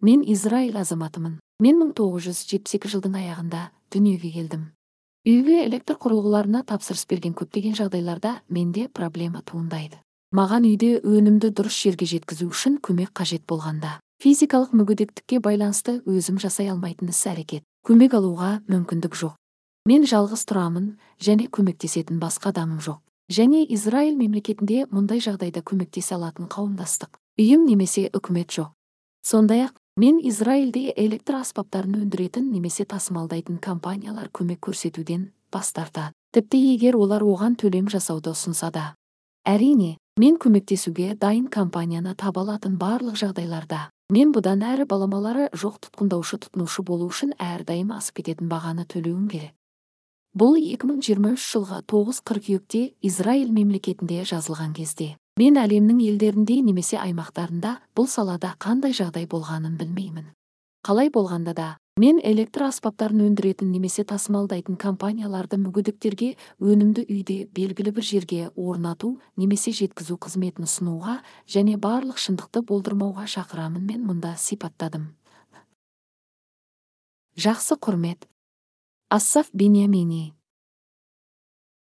мен израиль азаматымын. Мен 1972 жылдың аяғында дүниеге келдім. Үйге электр құрылғыларына тапсырыс берген көптеген жағдайларда менде проблема туындайды. Маған үйде өнімді дұрыс жерге жеткізу үшін көмек қажет болғанда. Физикалық мүгедектікке байланысты өзім жасай алмайтын іс әрекет. Көмек алуға мүмкіндік жоқ. Мен жалғыз тұрамын және көмектесетін басқа адамым жоқ. Және израиль мемлекетінде мұндай жағдайда көмектесе алатын қауымдастық. Үйім немесе үкімет жоқ. Сондай ақ мен израильде электр аспаптарын өндіретін немесе тасымалдайтын компаниялар көмек көрсетуден бас тартады тіпті егер олар оған төлем жасауды ұсынса да. Әрине мен көмектесуге дайын компанияны таба алатын барлық жағдайларда. Мен бұдан әрі баламалары жоқ тұтқындаушы тұтынушы болу үшін әрдайым асып кететін бағаны төлеуім керек. Бұл 2023 жылғы 9 қыркүйекте израиль мемлекетінде жазылған кезде. Мен әлемнің елдерінде немесе аймақтарында бұл салада қандай жағдай болғанын білмеймін. Қалай болғанда да мен электр аспаптарын өндіретін немесе тасымалдайтын компанияларды мүгедектерге өнімді үйде белгілі бір жерге орнату немесе жеткізу қызметін ұсынуға және барлық шындықты болдырмауға шақырамын мен мұнда сипаттадым. Жақсы құрмет. Ассаф бениамини.